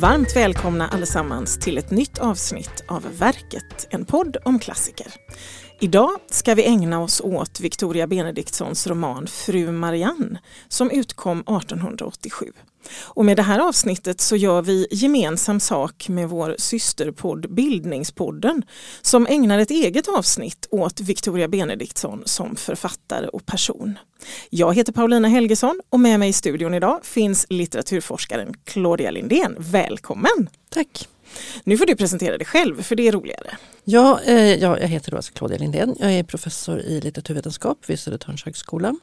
Varmt välkomna allesammans till ett nytt avsnitt av Verket, en podd om klassiker. Idag ska vi ägna oss åt Victoria Benediktssons roman Fru Marianne som utkom 1887. Och med det här avsnittet så gör vi gemensam sak med vår systerpodd Bildningspodden som ägnar ett eget avsnitt åt Victoria Benediktsson som författare och person. Jag heter Paulina Helgesson och med mig i studion idag finns litteraturforskaren Claudia Lindén. Välkommen! Tack! Nu får du presentera dig själv för det är roligare. Ja, eh, ja jag heter då alltså Claudia Lindén. Jag är professor i litteraturvetenskap vid Södertörns högskola.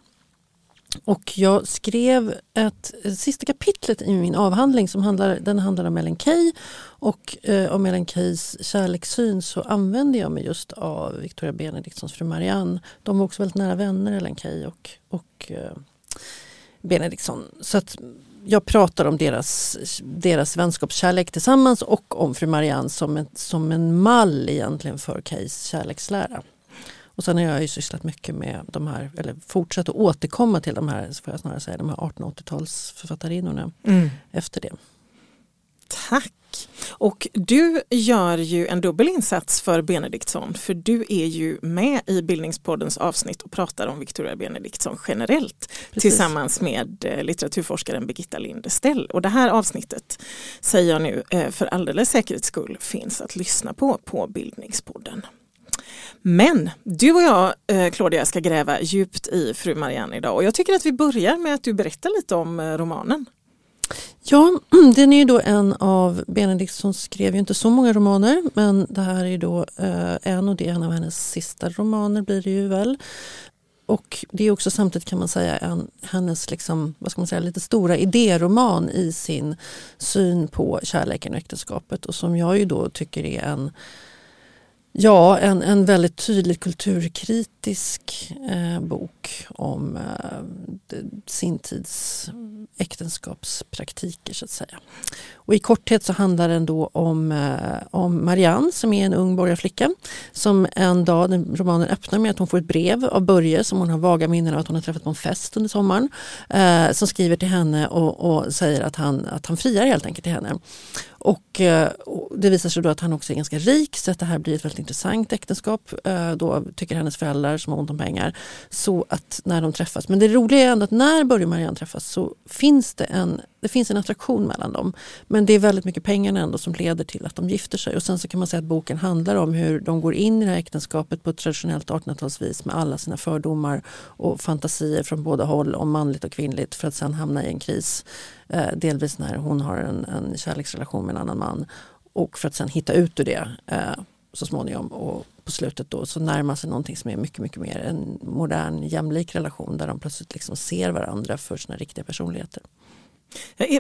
Och jag skrev ett, sista kapitlet i min avhandling som handlar, den handlar om Ellen Key och eh, om Ellen Keys kärlekssyn så använde jag mig just av Victoria Benediktsons fru Marianne. De var också väldigt nära vänner Ellen Key och, och eh, Benediktsson. Så att jag pratar om deras, deras vänskapskärlek tillsammans och om fru Marianne som ett, som en mall egentligen för Keys kärlekslära. Och sen har jag ju sysslat mycket med de här, eller fortsatt att återkomma till de här, får jag snarare säga, de här 1880-talsförfattarinnorna mm. efter det. Tack! Och du gör ju en dubbel insats för Benediktsson för du är ju med i Bildningspoddens avsnitt och pratar om Victoria Benediktsson generellt Precis. tillsammans med eh, litteraturforskaren Birgitta Lindestell. Och det här avsnittet säger jag nu eh, för alldeles säkerhets skull finns att lyssna på på Bildningspodden. Men du och jag, eh, Claudia, ska gräva djupt i Fru Marianne idag och jag tycker att vi börjar med att du berättar lite om eh, romanen. Ja, den är ju då en av Benediktsson skrev ju inte så många romaner men det här är då eh, en och det är en av hennes sista romaner blir det ju väl. Och det är också samtidigt kan man säga en, hennes liksom, vad ska man säga, lite stora idéroman i sin syn på kärleken och äktenskapet och som jag ju då tycker är en Ja, en, en väldigt tydligt kulturkritisk eh, bok om eh, sin tids äktenskapspraktiker så att säga. Och I korthet så handlar den då om, eh, om Marianne som är en ung borgarflicka som en dag, den romanen öppnar med att hon får ett brev av Börje som hon har vaga minnen av att hon har träffat på en fest under sommaren. Eh, som skriver till henne och, och, säger att han, att han friar helt enkelt till henne. Och, eh, och, det visar sig då att han också är ganska rik så att det här blir ett väldigt intressant äktenskap. Eh, då tycker hennes föräldrar som har ont om pengar. Så att när de träffas, men det roliga är ändå att när Börje och Marianne träffas så finns det en, det finns en attraktion mellan dem. Men det är väldigt mycket pengar ändå som leder till att de gifter sig. Och sen så kan man säga att boken handlar om hur de går in i det här äktenskapet på ett traditionellt 1800-talsvis med alla sina fördomar och fantasier från båda håll om manligt och kvinnligt för att sen hamna i en kris. Eh, delvis när hon har en, en kärleksrelation med en annan man och för att sen hitta ut ur det eh, så småningom. Och på slutet då så närmar sig någonting som är mycket, mycket mer en modern jämlik relation där de plötsligt liksom ser varandra för sina riktiga personligheter.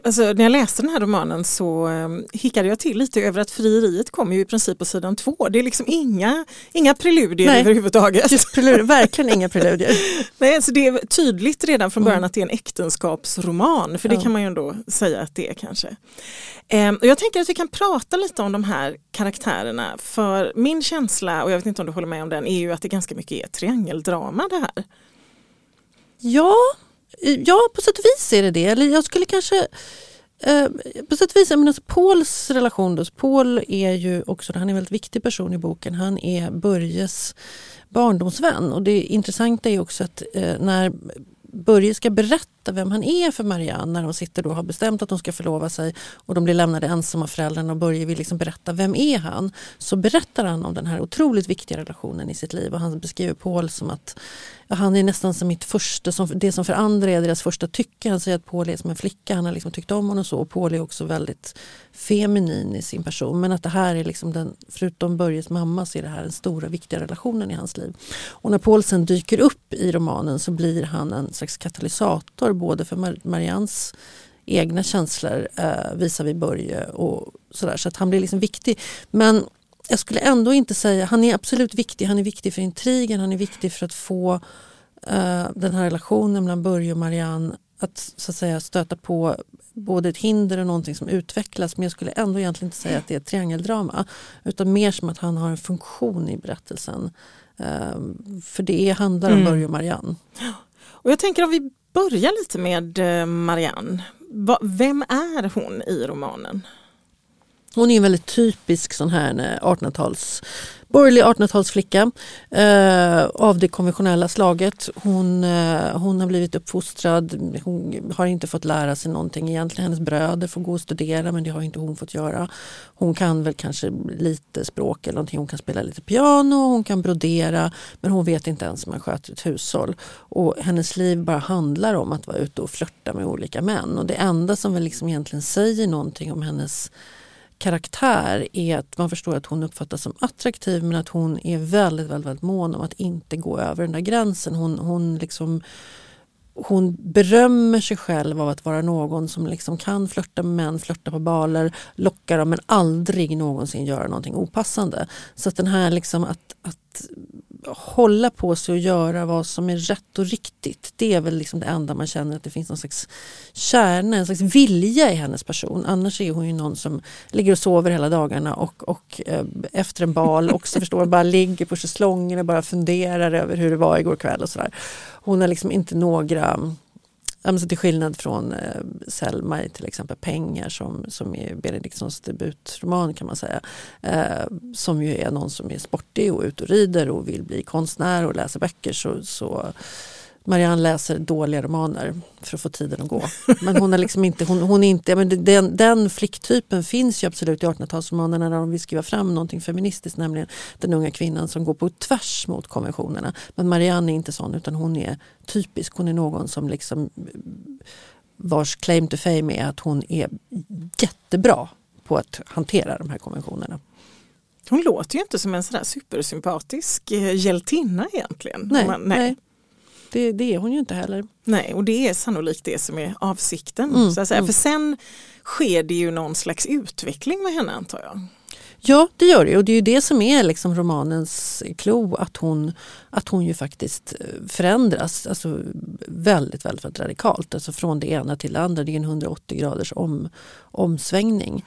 Alltså, när jag läste den här romanen så um, hickade jag till lite över att frieriet kommer ju i princip på sidan två. Det är liksom inga, inga preludier Nej, överhuvudtaget. Prelud, verkligen inga preludier. Nej, alltså det är tydligt redan från början mm. att det är en äktenskapsroman, för det ja. kan man ju ändå säga att det är kanske. Um, och jag tänker att vi kan prata lite om de här karaktärerna, för min känsla, och jag vet inte om du håller med om den, är ju att det ganska mycket är triangeldrama det här. Ja, Ja, på sätt och vis är det det. Eller jag skulle kanske eh, på sätt och vis, jag menar, Pauls relation, då, Paul är ju också, han är en väldigt viktig person i boken. Han är Börjes barndomsvän och det intressanta är också att eh, när Börje ska berätta vem han är för Marianne när de sitter då och har bestämt att de ska förlova sig och de blir lämnade ensamma av föräldrarna och Börje vill liksom berätta vem är han. Så berättar han om den här otroligt viktiga relationen i sitt liv och han beskriver Paul som att han är nästan som mitt första, som, det som för andra är deras första tycke. Han säger att Paul är som en flicka, han har liksom tyckt om honom så och Paul är också väldigt feminin i sin person. Men att det här är liksom den, förutom Börjes mamma så är det här den stora viktiga relationen i hans liv. Och när Paul sen dyker upp i romanen så blir han en slags katalysator både för Mar Marians egna känslor eh, visavi Börje och sådär. Så att han blir liksom viktig. Men jag skulle ändå inte säga, han är absolut viktig, han är viktig för intrigen, han är viktig för att få uh, den här relationen mellan Börje och Marianne att, så att säga, stöta på både ett hinder och någonting som utvecklas men jag skulle ändå egentligen inte säga att det är ett triangeldrama utan mer som att han har en funktion i berättelsen. Uh, för det handlar om mm. Börje och Marianne. Och jag tänker om vi börjar lite med eh, Marianne. Vem är hon i romanen? Hon är en väldigt typisk sån här eh, 1800-tals borgerlig 1800-talsflicka eh, av det konventionella slaget. Hon, eh, hon har blivit uppfostrad, hon har inte fått lära sig någonting egentligen. Hennes bröder får gå och studera men det har inte hon fått göra. Hon kan väl kanske lite språk eller någonting. Hon kan spela lite piano, hon kan brodera men hon vet inte ens hur man sköter ett hushåll. Och hennes liv bara handlar om att vara ute och flörta med olika män. Och det enda som väl liksom egentligen säger någonting om hennes karaktär är att man förstår att hon uppfattas som attraktiv men att hon är väldigt, väldigt, väldigt mån om att inte gå över den där gränsen. Hon, hon, liksom, hon berömmer sig själv av att vara någon som liksom kan flörta med män, flörta på baler, locka dem men aldrig någonsin göra någonting opassande. Så att den här liksom att, att hålla på sig och göra vad som är rätt och riktigt. Det är väl liksom det enda man känner att det finns någon slags kärna, en slags vilja i hennes person. Annars är hon ju någon som ligger och sover hela dagarna och, och eh, efter en bal också förstår bara ligger på schäslongen och bara funderar över hur det var igår kväll och sådär. Hon har liksom inte några Alltså till skillnad från eh, Selma i till exempel Pengar som, som är Benediktssons debutroman kan man säga. Eh, som ju är någon som är sportig och ute och rider och vill bli konstnär och läsa böcker. Så, så Marianne läser dåliga romaner för att få tiden att gå. Men hon är liksom inte, hon, hon är inte men den, den flicktypen finns ju absolut i 1800-talsromanerna när de vill skriva fram någonting feministiskt, nämligen den unga kvinnan som går på tvärs mot konventionerna. Men Marianne är inte sån utan hon är typisk, hon är någon som liksom vars claim to fame är att hon är jättebra på att hantera de här konventionerna. Hon låter ju inte som en sådär supersympatisk eh, hjältinna egentligen. Nej, man, nej. nej. Det, det är hon ju inte heller. Nej, och det är sannolikt det som är avsikten. Mm, så att säga. Mm. För sen sker det ju någon slags utveckling med henne antar jag. Ja, det gör det och det är ju det som är liksom romanens klo att hon, att hon ju faktiskt eh, förändras alltså väldigt, väldigt, väldigt radikalt. Alltså från det ena till det andra. Det är en 180 graders om, omsvängning.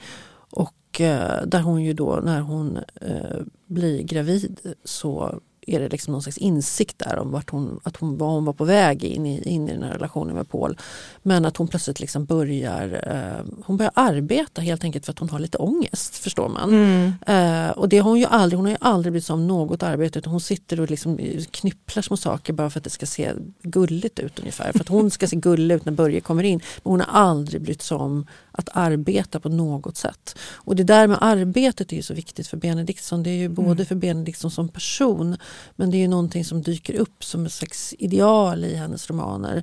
Och eh, där hon ju då när hon eh, blir gravid så är det liksom någon slags insikt där om vart hon, att hon, var hon var på väg in i, in i den här relationen med Paul. Men att hon plötsligt liksom börjar, eh, hon börjar arbeta helt enkelt för att hon har lite ångest förstår man. Mm. Eh, och det har hon ju aldrig, hon har ju aldrig sig om något arbete utan hon sitter och liksom knypplar små saker bara för att det ska se gulligt ut ungefär. För att hon ska se gullig ut när Börje kommer in. Men hon har aldrig sig om att arbeta på något sätt. Och det där med arbetet är ju så viktigt för Benediktsson. Det är ju både mm. för Benediktsson som person men det är ju någonting som dyker upp som ett slags ideal i hennes romaner.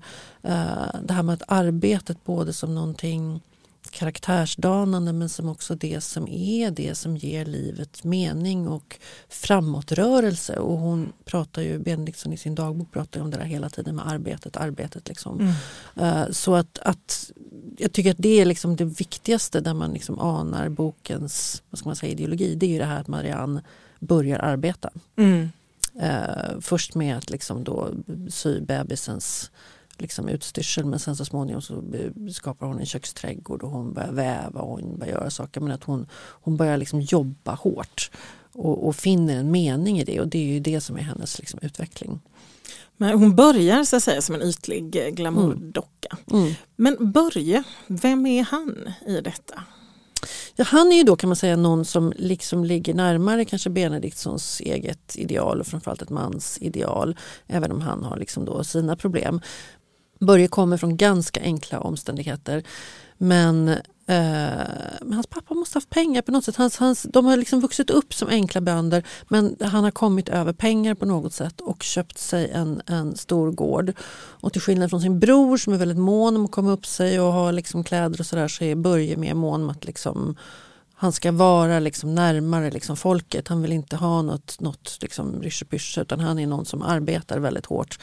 Uh, det här med att arbetet både som någonting karaktärsdanande men som också det som är det som ger livet mening och framåtrörelse. Och hon pratar ju, Benediktsson i sin dagbok pratar om det där hela tiden med arbetet, arbetet. Liksom. Mm. Uh, så att, att jag tycker att det är liksom det viktigaste där man liksom anar bokens vad ska man säga, ideologi. Det är ju det här att Marianne börjar arbeta. Mm. Uh, först med att liksom då sy bebisens liksom utstyrsel men sen så småningom så skapar hon en köksträdgård och hon börjar väva och hon börjar göra saker men att hon, hon börjar liksom jobba hårt och, och finner en mening i det och det är ju det som är hennes liksom utveckling. Men hon börjar så att säga som en ytlig eh, glamourdocka. Mm. Mm. Men Börje, vem är han i detta? Ja, han är ju då kan man säga någon som liksom ligger närmare kanske Benediktssons eget ideal och framförallt ett mans ideal. Även om han har liksom då sina problem. Börje kommer från ganska enkla omständigheter. Men, Eh, men hans pappa måste ha haft pengar på något sätt. Hans, hans, de har liksom vuxit upp som enkla bönder men han har kommit över pengar på något sätt och köpt sig en, en stor gård. Och till skillnad från sin bror som är väldigt mån om att komma upp sig och ha liksom kläder och sådär så är Börje mer mån om att liksom han ska vara liksom närmare liksom folket. Han vill inte ha något, något liksom utan han är någon som arbetar väldigt hårt.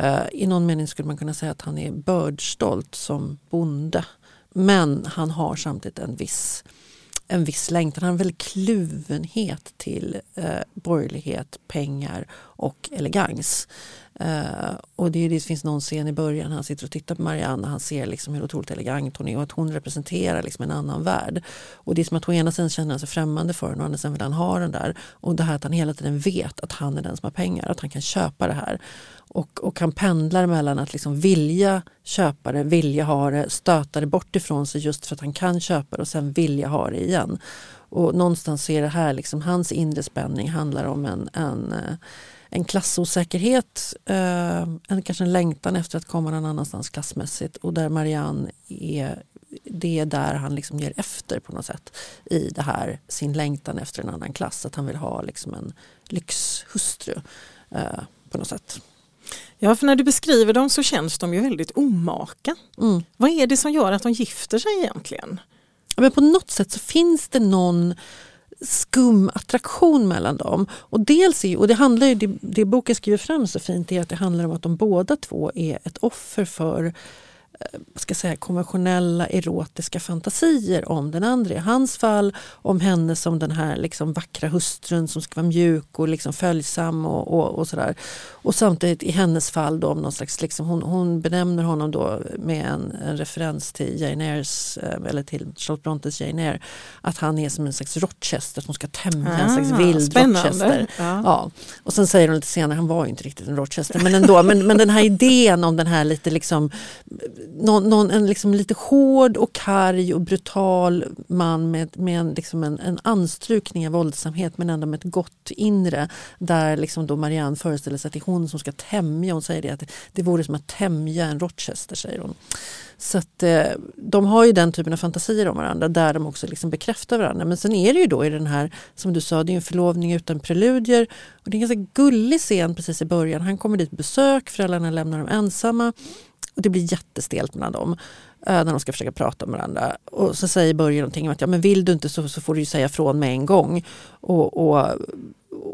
Uh, I någon mening skulle man kunna säga att han är bördstolt som bonde. Men han har samtidigt en viss, en viss längtan. Han har en kluvenhet till eh, borgerlighet, pengar och elegans. Uh, och det, det finns någon scen i början han sitter och tittar på Marianne och han ser liksom hur otroligt elegant hon är och att hon representerar liksom en annan värld. Och det är som att å ena sidan känner han sig främmande för henne och å andra sidan vill han ha den där. Och det här att han hela tiden vet att han är den som har pengar, att han kan köpa det här. Och, och han pendlar mellan att liksom vilja köpa det, vilja ha det, stöta det bort ifrån sig just för att han kan köpa det och sen vilja ha det igen. Och någonstans är det här, liksom, hans inre spänning handlar om en, en, eh, en klassosäkerhet, eh, en, kanske en längtan efter att komma någon annanstans klassmässigt och där Marianne är det är där han liksom ger efter på något sätt i det här sin längtan efter en annan klass. Att han vill ha liksom en lyxhustru eh, på något sätt. Ja, för när du beskriver dem så känns de ju väldigt omaka. Mm. Vad är det som gör att de gifter sig egentligen? Men på något sätt så finns det någon skum attraktion mellan dem. Och dels är, och det handlar ju, det, det boken skriver fram så fint är att det handlar om att de båda två är ett offer för ska säga, konventionella erotiska fantasier om den andra. I hans fall om henne som den här liksom vackra hustrun som ska vara mjuk och liksom följsam och, och, och sådär. Och samtidigt i hennes fall då om någon slags, liksom, hon, hon benämner honom då med en, en referens till Jane Eyres, eh, eller till Charlotte Brontes Jane Eyre, att han är som en slags Rochester som ska tämja ah, en slags ah, vild spännande. Rochester. Ja. ja. Och sen säger hon lite senare, han var ju inte riktigt en Rochester, men ändå, men, men den här idén om den här lite liksom någon, någon, en liksom lite hård och karg och brutal man med, med en, liksom en, en anstrukning av våldsamhet men ändå med ett gott inre. Där liksom då Marianne föreställer sig att det är hon som ska tämja. Hon säger det att det vore som att tämja en Rochester säger hon. Så att, eh, de har ju den typen av fantasier om varandra där de också liksom bekräftar varandra. Men sen är det ju då i den här, som du sa, det är en förlovning utan preludier. Och det är en ganska gullig scen precis i början. Han kommer dit på besök, föräldrarna lämnar dem ensamma. Och det blir jättestelt mellan dem eh, när de ska försöka prata med varandra. Och så säger Börje någonting om att ja, men vill du inte så, så får du säga från med en gång. Och, och,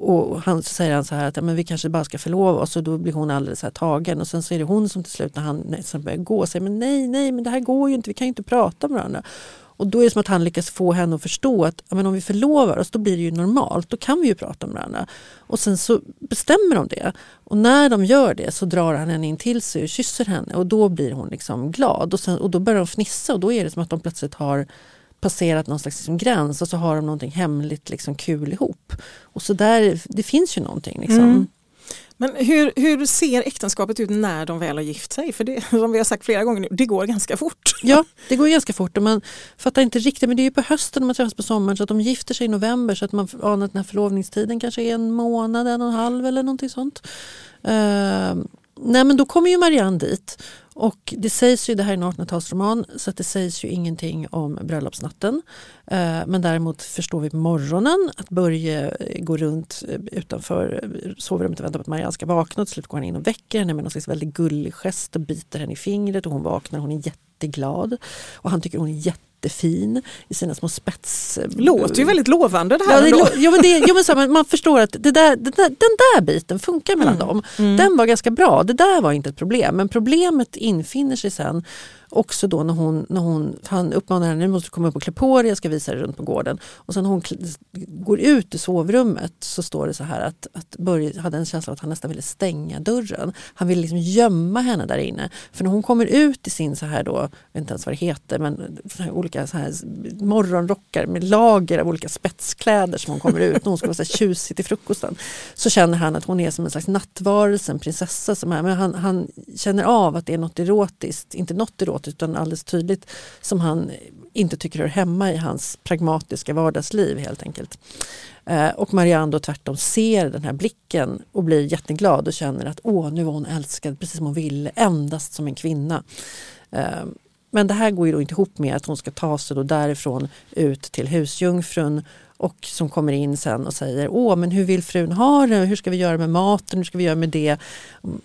och han, så säger han så här att ja, men vi kanske bara ska förlova oss och då blir hon alldeles så här tagen. Och sen så är det hon som till slut när han nästan börjar gå säger men nej, nej, men det här går ju inte, vi kan ju inte prata med varandra. Och då är det som att han lyckas få henne att förstå att men om vi förlovar oss då blir det ju normalt, då kan vi ju prata med varandra. Och sen så bestämmer de det. Och när de gör det så drar han henne in till sig och kysser henne och då blir hon liksom glad. Och, sen, och då börjar de fnissa och då är det som att de plötsligt har passerat någon slags liksom gräns och så har de någonting hemligt liksom kul ihop. Och så där, det finns ju någonting. Liksom. Mm. Men hur, hur ser äktenskapet ut när de väl har gift sig? För det, som vi har sagt flera gånger nu, det går ganska fort. Ja, det går ganska fort och man fattar inte riktigt. Men det är ju på hösten man träffas på sommaren så att de gifter sig i november så att man anar att den här förlovningstiden kanske är en månad, en och en halv eller någonting sånt. Uh, nej men då kommer ju Marianne dit och det sägs ju, det här är en 1800-talsroman, så att det sägs ju ingenting om bröllopsnatten. Eh, men däremot förstår vi på morgonen att Börje eh, går runt eh, utanför sovrummet och väntar på att Marianne ska vakna. Till slut går han in och väcker henne med någon slags väldigt gullig gest och biter henne i fingret och hon vaknar. Hon är jätteglad och han tycker hon är jätte jättefin i sina små spets... Låter ju väldigt lovande det här. Ja, det, ja, men det, ja, men så, man, man förstår att det där, det där, den där biten funkar mellan mm. dem. Mm. Den var ganska bra, det där var inte ett problem. Men problemet infinner sig sen också då när hon, när hon han uppmanar henne, nu måste du komma upp och klä på dig, jag ska visa dig runt på gården. Och sen när hon går ut i sovrummet så står det så här att, att Börje hade en känsla av att han nästan ville stänga dörren. Han ville liksom gömma henne där inne. För när hon kommer ut i sin så här då, jag vet inte ens vad det heter, men så olika så här morgonrockar med lager av olika spetskläder som hon kommer ut när hon ska vara så här tjusig till frukosten. Så känner han att hon är som en slags nattvarelse, en prinsessa. Som är, men han, han känner av att det är något erotiskt, inte något erotiskt åt utan alldeles tydligt som han inte tycker hör hemma i hans pragmatiska vardagsliv helt enkelt. Eh, och Marianne då tvärtom ser den här blicken och blir jätteglad och känner att åh, nu var hon älskad precis som hon ville, endast som en kvinna. Eh, men det här går ju då inte ihop med att hon ska ta sig då därifrån ut till husjungfrun och som kommer in sen och säger Åh, men hur vill frun ha det? Hur ska vi göra med maten? Hur ska vi göra med det?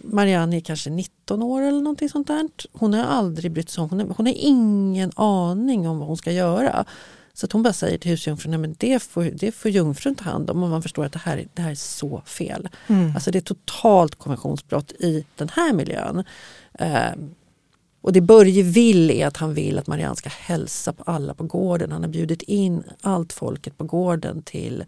Marianne är kanske 19 år eller någonting sånt där. Hon har aldrig brytt sig om, hon, hon har ingen aning om vad hon ska göra. Så att hon bara säger till husjungfrun, men det får, det får jungfrun ta hand om och man förstår att det här, det här är så fel. Mm. Alltså det är totalt konventionsbrott i den här miljön. Eh, och det Börje vill är att han vill att Marianne ska hälsa på alla på gården. Han har bjudit in allt folket på gården till,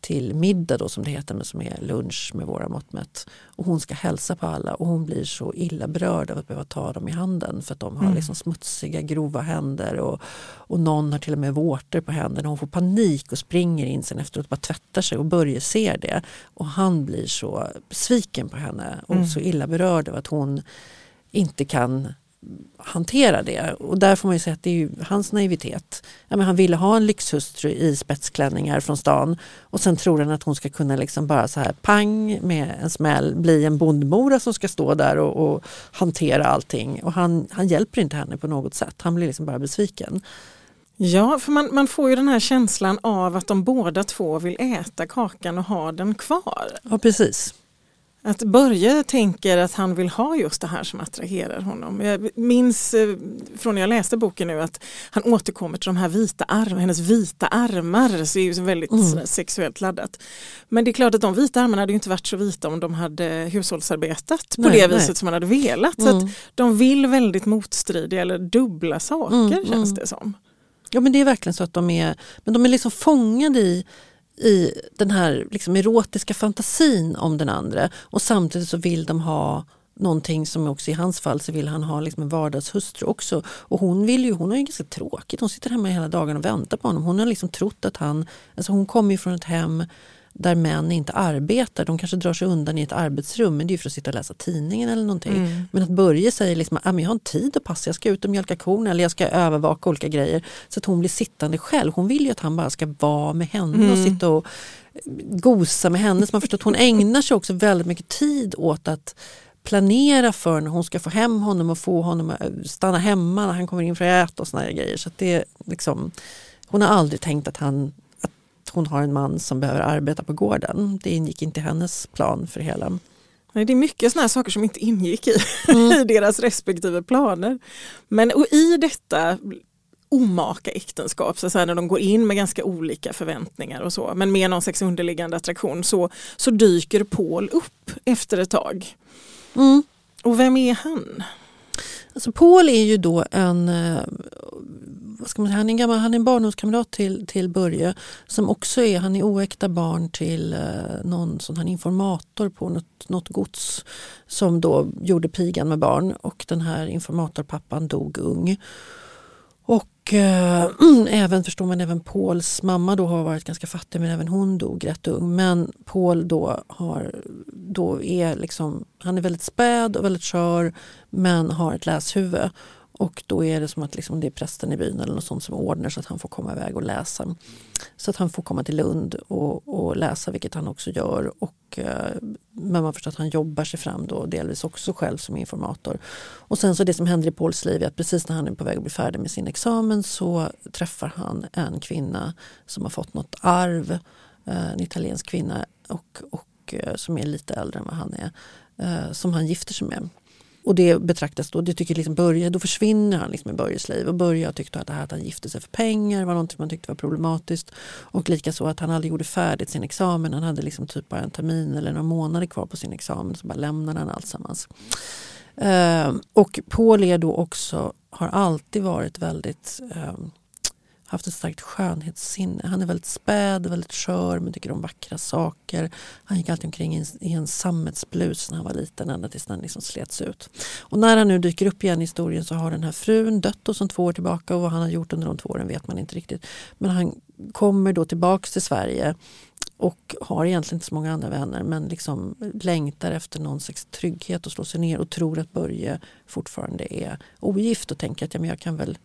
till middag då som det heter, men som är lunch med våra mått mätt. Och hon ska hälsa på alla och hon blir så illa berörd av att behöva ta dem i handen för att de har mm. liksom smutsiga grova händer och, och någon har till och med vårtor på händerna. Hon får panik och springer in sen efteråt och bara tvättar sig och Börje ser det. Och han blir så besviken på henne och mm. så illa berörd av att hon inte kan hantera det. Och där får man ju säga att det är ju hans naivitet. Ja, men han ville ha en lyxhustru i spetsklänningar från stan och sen tror han att hon ska kunna liksom bara så här pang med en smäll bli en bondmora som ska stå där och, och hantera allting. Och han, han hjälper inte henne på något sätt. Han blir liksom bara besviken. Ja, för man, man får ju den här känslan av att de båda två vill äta kakan och ha den kvar. Ja, precis. Att Börje tänker att han vill ha just det här som attraherar honom. Jag minns eh, från när jag läste boken nu att han återkommer till de här vita armarna, hennes vita armar. Så det är ju väldigt mm. sexuellt laddat. Men det är klart att de vita armarna hade inte varit så vita om de hade hushållsarbetat på nej, det viset nej. som man hade velat. Mm. Så de vill väldigt motstridiga eller dubbla saker mm, känns mm. det som. Ja men det är verkligen så att de är, men de är liksom fångade i i den här liksom erotiska fantasin om den andra och samtidigt så vill de ha någonting som också i hans fall så vill han ha liksom en vardagshustru också. Och hon vill ju, hon har ju ganska tråkigt, hon sitter hemma hela dagen och väntar på honom. Hon har liksom trott att han, alltså hon kommer ju från ett hem där män inte arbetar. De kanske drar sig undan i ett arbetsrum men det är för att sitta och läsa tidningen eller någonting. Mm. Men att Börje säger liksom att jag har en tid att passa, jag ska ut och mjölka korna eller jag ska övervaka olika grejer. Så att hon blir sittande själv. Hon vill ju att han bara ska vara med henne mm. och sitta och gosa med henne. Så man förstår att hon ägnar sig också väldigt mycket tid åt att planera för när hon ska få hem honom och få honom att stanna hemma när han kommer in för att äta och såna grejer. Så det liksom, hon har aldrig tänkt att han hon har en man som behöver arbeta på gården. Det ingick inte i hennes plan för hela. Nej, det är mycket sådana saker som inte ingick i, mm. i deras respektive planer. Men och i detta omaka äktenskap, så att när de går in med ganska olika förväntningar och så, men med någon slags underliggande attraktion, så, så dyker Paul upp efter ett tag. Mm. Och vem är han? Alltså Paul är ju då en eh, vad ska man säga, han är en, gammal, han är en barndomskamrat till, till Börje som också är, han är oäkta barn till eh, någon sån här informator på något, något gods som då gjorde pigan med barn och den här informatorpappan dog ung. Och äh, även förstår man även Pauls mamma då har varit ganska fattig men även hon dog rätt ung. Men Paul då, har, då är liksom, han är väldigt späd och väldigt skör men har ett läshuvud. Och då är det som att liksom det är prästen i byn eller något sånt som ordnar så att han får komma iväg och läsa. Så att han får komma till Lund och, och läsa, vilket han också gör. Och, eh, men man förstår att han jobbar sig fram då delvis också själv som informator. Och sen så det som händer i Pauls liv är att precis när han är på väg att bli färdig med sin examen så träffar han en kvinna som har fått något arv, eh, en italiensk kvinna och, och eh, som är lite äldre än vad han är, som han gifter sig med. Och det betraktas då, det tycker liksom Börje, då försvinner han liksom i Börjes liv. Och Börje tyckte att det här att han gifte sig för pengar var något man tyckte var problematiskt. Och likaså att han aldrig gjorde färdigt sin examen. Han hade liksom typ bara en termin eller några månader kvar på sin examen. Så bara lämnade han alltsammans. Uh, ehm, och Paul är då också, har alltid varit väldigt uh, haft ett starkt skönhetssinne. Han är väldigt späd, väldigt skör, men tycker om vackra saker. Han gick alltid omkring i en, i en sammetsblus när han var liten, ända tills den liksom slets ut. Och när han nu dyker upp igen i historien så har den här frun dött och sedan två år tillbaka och vad han har gjort under de två åren vet man inte riktigt. Men han kommer då tillbaks till Sverige och har egentligen inte så många andra vänner men liksom längtar efter någon slags trygghet och slår sig ner och tror att Börje fortfarande är ogift och tänker att ja, men jag kan väl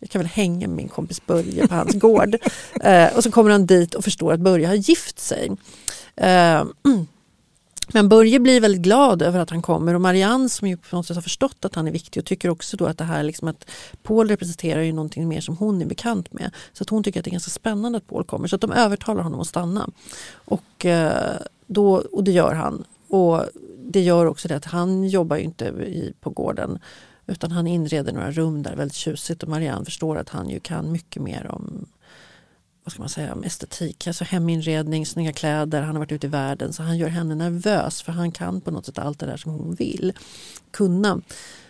jag kan väl hänga med min kompis Börje på hans gård. Eh, och så kommer han dit och förstår att Börje har gift sig. Eh, men Börje blir väldigt glad över att han kommer och Marianne som ju på något sätt har förstått att han är viktig och tycker också då att det här liksom att Paul representerar ju någonting mer som hon är bekant med. Så att hon tycker att det är ganska spännande att Paul kommer så att de övertalar honom att stanna. Och, eh, då, och det gör han. Och det gör också det att han jobbar ju inte i, på gården utan han inreder några rum där väldigt tjusigt och Marianne förstår att han ju kan mycket mer om vad ska man säga, om estetik, alltså heminredning, snygga kläder, han har varit ute i världen så han gör henne nervös för han kan på något sätt allt det där som hon vill kunna.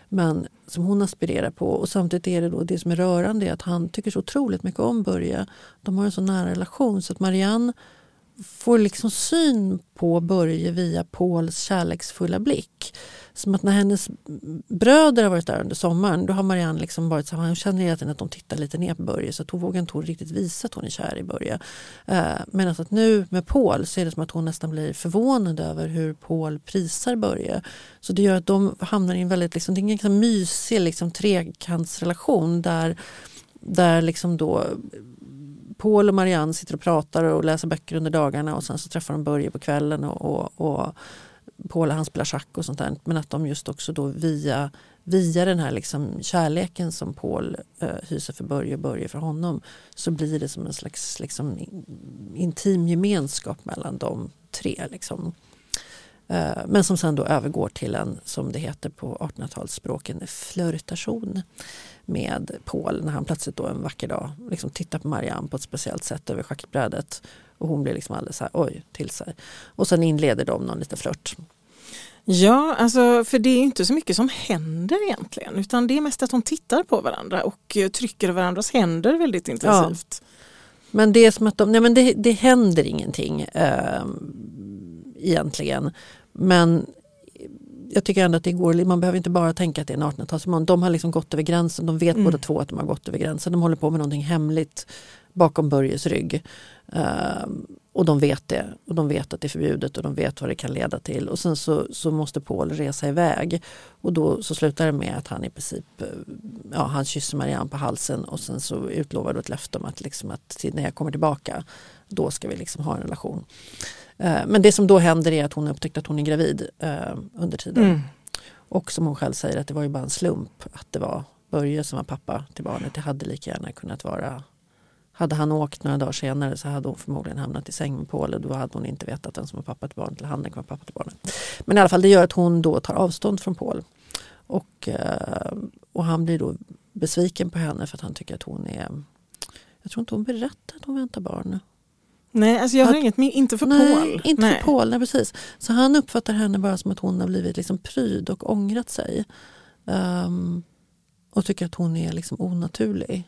Men som hon aspirerar på och samtidigt är det då det som är rörande är att han tycker så otroligt mycket om Börje. De har en så nära relation så att Marianne får liksom syn på Börje via Pauls kärleksfulla blick. Som att när hennes bröder har varit där under sommaren då har Marianne liksom varit så hon känner hela tiden att de tittar lite ner på Börje så att hon vågar inte riktigt visa att hon är kär i Börje. Eh, Medan alltså att nu med Paul så är det som att hon nästan blir förvånad över hur Paul prisar Börje. Så det gör att de hamnar i en väldigt, liksom, det är en liksom mysig liksom, trekantsrelation där, där liksom då Paul och Marianne sitter och pratar och läser böcker under dagarna och sen så träffar de Börje på kvällen och, och, och Paul han spelar schack och sånt där. Men att de just också då via, via den här liksom kärleken som Paul eh, hyser för Börje och Börje för honom så blir det som en slags liksom, intim gemenskap mellan de tre. Liksom. Eh, men som sen då övergår till en, som det heter på 1800-talsspråk, en flörtation med Paul när han plötsligt då en vacker dag liksom tittar på Marianne på ett speciellt sätt över schackbrädet och hon blir liksom alldeles så här, oj, till sig. Och sen inleder de någon liten flört. Ja, alltså, för det är inte så mycket som händer egentligen utan det är mest att de tittar på varandra och eh, trycker varandras händer väldigt intensivt. Ja. Men det är som att de, nej men det, det händer ingenting eh, egentligen. Men jag tycker ändå att det går, man behöver inte bara tänka att det är en 1800-talsroman. De har liksom gått över gränsen, de vet mm. båda två att de har gått över gränsen. De håller på med någonting hemligt bakom Börjes rygg. Uh, och de vet det. Och de vet att det är förbjudet och de vet vad det kan leda till. Och sen så, så måste Paul resa iväg. Och då så slutar det med att han i princip eh, ja, han kysser Marianne på halsen och sen så utlovar du ett löfte om att, liksom att när jag kommer tillbaka då ska vi liksom ha en relation. Uh, men det som då händer är att hon upptäckte att hon är gravid uh, under tiden. Mm. Och som hon själv säger att det var ju bara en slump att det var Börje som var pappa till barnet. Det hade lika gärna kunnat vara hade han åkt några dagar senare så hade hon förmodligen hamnat i säng med Paul och då hade hon inte vetat vem som var pappa till barnet eller han var pappa till barnet. Men i alla fall det gör att hon då tar avstånd från Paul. Och, eh, och han blir då besviken på henne för att han tycker att hon är Jag tror inte hon berättar att hon väntar barn. Nej, alltså jag har att, inget inte för nej, Paul. Inte nej. för Paul, nej, precis. Så han uppfattar henne bara som att hon har blivit liksom pryd och ångrat sig. Um, och tycker att hon är liksom onaturlig.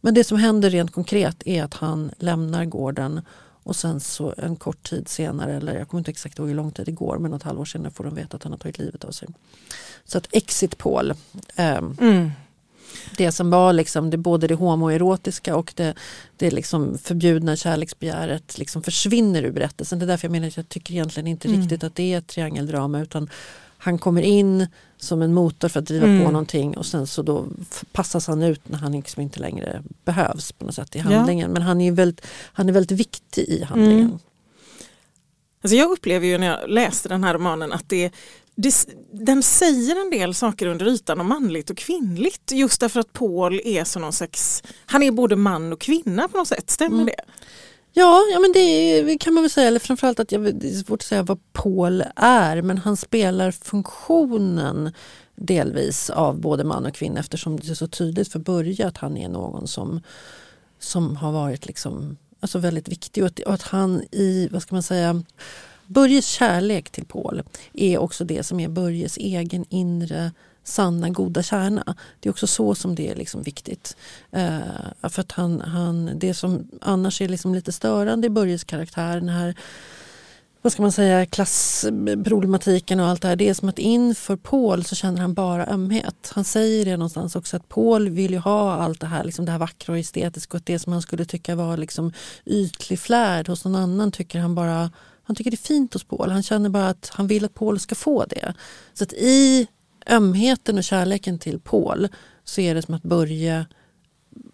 Men det som händer rent konkret är att han lämnar gården och sen så en kort tid senare, eller jag kommer inte exakt ihåg hur lång tid det går, men något halvår senare får de veta att han har tagit livet av sig. Så att Exit Paul, eh, mm. det som var liksom det, både det homoerotiska och det, det liksom förbjudna kärleksbegäret liksom försvinner ur berättelsen. Det är därför jag menar att jag tycker egentligen inte mm. riktigt att det är ett triangeldrama utan han kommer in som en motor för att driva mm. på någonting och sen så då passas han ut när han liksom inte längre behövs på något sätt i handlingen. Ja. Men han är, väldigt, han är väldigt viktig i handlingen. Mm. Alltså jag upplever ju när jag läste den här romanen att det, det, den säger en del saker under ytan om manligt och kvinnligt just därför att Paul är så någon slags, han är både man och kvinna på något sätt, stämmer mm. det? Ja, ja men det kan man väl säga. Eller framförallt att jag, det är svårt att säga vad Paul är men han spelar funktionen delvis av både man och kvinna eftersom det är så tydligt för Börje att han är någon som, som har varit liksom, alltså väldigt viktig och att, och att han i, vad ska man säga, Börjes kärlek till Paul är också det som är Börjes egen inre sanna goda kärna. Det är också så som det är liksom viktigt. Eh, för att han, han, det som annars är liksom lite störande i Börjes karaktär, den här vad ska man säga, klassproblematiken och allt det här. Det är som att inför Paul så känner han bara ömhet. Han säger det någonstans också att Paul vill ju ha allt det här, liksom det här vackra och estetiska och det som han skulle tycka var liksom ytlig flärd hos någon annan tycker han bara han tycker det är fint hos Paul. Han känner bara att han vill att Paul ska få det. Så att i ömheten och kärleken till Paul så är det som att Börje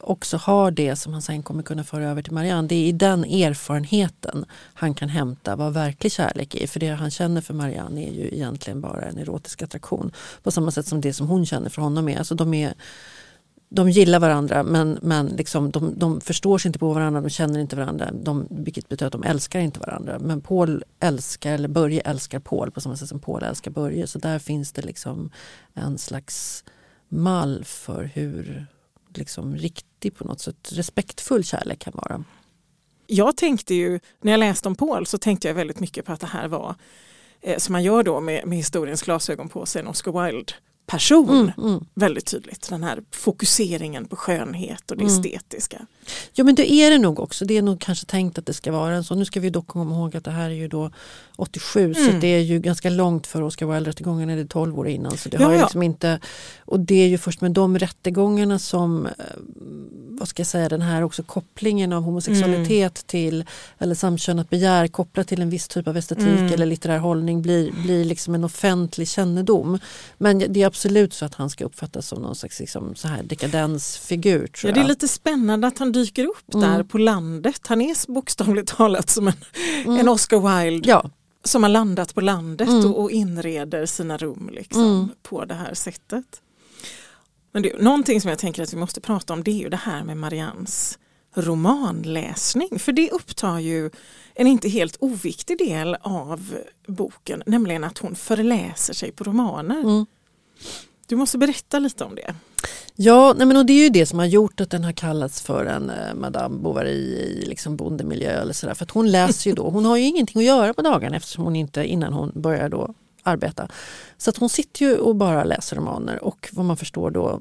också har det som han sen kommer kunna föra över till Marianne. Det är i den erfarenheten han kan hämta vad verklig kärlek är. För det han känner för Marianne är ju egentligen bara en erotisk attraktion. På samma sätt som det som hon känner för honom är. Alltså de är de gillar varandra men, men liksom, de, de förstår sig inte på varandra, de känner inte varandra. De, vilket betyder att de älskar inte varandra. Men Paul älskar, eller Börje älskar Paul på samma sätt som Paul älskar Börje. Så där finns det liksom en slags mall för hur liksom riktig på något sätt respektfull kärlek kan vara. Jag tänkte ju, när jag läste om Paul så tänkte jag väldigt mycket på att det här var, eh, som man gör då med, med historiens glasögon på sig, en Oscar Wilde person. Mm, mm. Väldigt tydligt, den här fokuseringen på skönhet och det Mm. estetiska. Ja men det är det nog också. Det är nog kanske tänkt att det ska vara en så. Nu ska vi dock komma ihåg att det här är ju då 87 så Mm. det är ju ganska långt för Oscar Wilde-rättegången är det 12 år innan. Så det Ja, har ja. liksom inte, och det är ju först med de rättegångarna som, eh, vad ska jag säga, den här också kopplingen av homosexualitet Mm. till, eller samkönat begär kopplat till en viss typ av estetik Mm. eller litterär hållning blir, blir liksom en offentlig kännedom. Men det är absolut så att han ska uppfattas som någon slags liksom, så här dekadensfigur. Ja, det är lite spännande att han dyker upp Mm. där på landet. Han är bokstavligt talat som en, Mm. en Oscar Wilde Ja, som har landat på landet Mm. och, och inreder sina rum liksom, Mm. på det här sättet. Men det, någonting som jag tänker att vi måste prata om det är ju det här med Marians romanläsning. För det upptar ju en inte helt oviktig del av boken, nämligen att hon förläser sig på romaner. Mm. Du måste berätta lite om det. Ja, nej men och det är ju det som har gjort att den har kallats för en eh, Madame Bovary i liksom bondemiljö eller sådär. För att hon läser ju då, hon har ju ingenting att göra på dagarna eftersom hon inte innan hon börjar då arbeta. Så att hon sitter ju och bara läser romaner och vad man förstår då,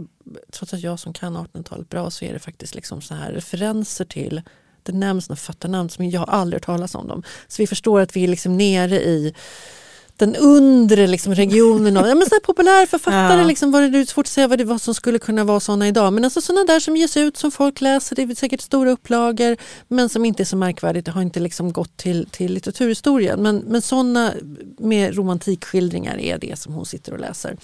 trots att jag som kan 1800-talet bra så är det faktiskt liksom så här referenser till det nämns några författarnamn som jag har aldrig hört talas om dem. Så vi förstår att vi är liksom nere i den undre liksom regionen av ja, men så här populärförfattare. Ja. Liksom, var det, det är svårt att säga vad det var som skulle kunna vara sådana idag. Men alltså sådana där som ges ut som folk läser, det är säkert stora upplagor men som inte är så märkvärdigt. Det har inte liksom gått till, till litteraturhistorien. Men, men sådana med romantikskildringar är det som hon sitter och läser.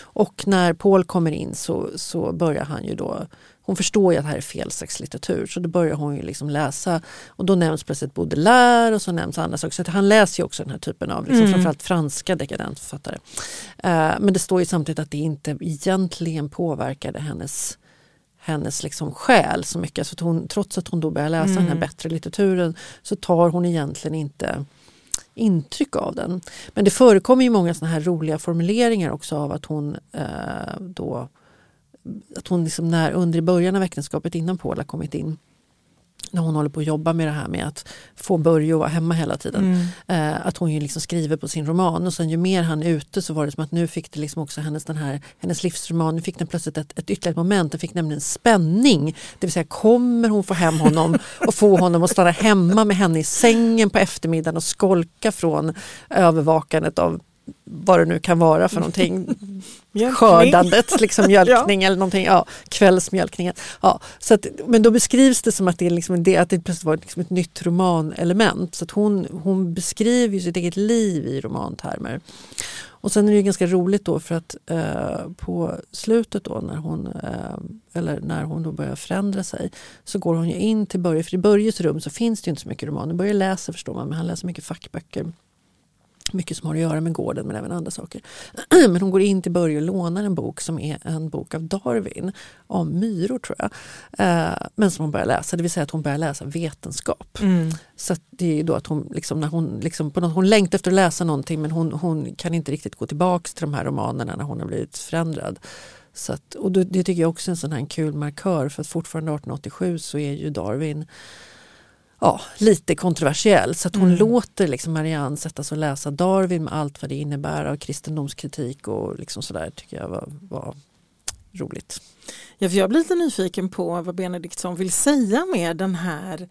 Och när Paul kommer in så, så börjar han ju då hon förstår ju att det här är fel slags litteratur så då börjar hon ju liksom läsa och då nämns plötsligt Baudelaire och så nämns andra saker. Så att han läser ju också den här typen av liksom, Mm. framförallt franska dekadentförfattare. Eh, men det står ju samtidigt att det inte egentligen påverkade hennes hennes liksom själ så mycket. Så att hon, trots att hon då börjar läsa den här Mm. bättre litteraturen så tar hon egentligen inte intryck av den. Men det förekommer ju många såna här roliga formuleringar också av att hon eh, då att hon liksom när, under i början av äktenskapet innan Paul har kommit in när hon håller på att jobba med det här med att få Börje att vara hemma hela tiden. Mm. Eh, att hon ju liksom skriver på sin roman och sen ju mer han är ute så var det som att nu fick det liksom också hennes, den här, hennes livsroman, nu fick den plötsligt ett, ett ytterligare moment, den fick nämligen spänning. Det vill säga kommer hon få hem honom och få honom att stanna hemma med henne i sängen på eftermiddagen och skolka från övervakandet av vad det nu kan vara för någonting skördandet, liksom mjölkning eller någonting, ja, kvällsmjölkningen. Ja, så att, men då beskrivs det som att det, är liksom det, att det plötsligt var liksom ett nytt romanelement. Så att hon, hon beskriver ju sitt eget liv i romantermer. Och sen är det ju ganska roligt då för att eh, på slutet då när hon, eh, eller när hon då börjar förändra sig så går hon ju in till Börje, för i Börjes rum så finns det ju inte så mycket romaner. Börje läser förstår man, men han läser mycket fackböcker. Mycket som har att göra med gården men även andra saker. Men hon går in till Börje och lånar en bok som är en bok av Darwin om myror tror jag. Eh, men som hon börjar läsa, det vill säga att hon börjar läsa vetenskap. Mm. Så det är då att hon, liksom, när hon, liksom, på något, hon längtar efter att läsa någonting men hon, hon kan inte riktigt gå tillbaka till de här romanerna när hon har blivit förändrad. Så att, och det, det tycker jag också är en sån här kul markör för att fortfarande 1887 så är ju Darwin ja, lite kontroversiell. Så att hon Mm. låter liksom Marianne sätta sig och läsa Darwin med allt vad det innebär av kristendomskritik och liksom sådär tycker jag var, var roligt. Ja, jag blir lite nyfiken på vad Benediktsson vill säga med den här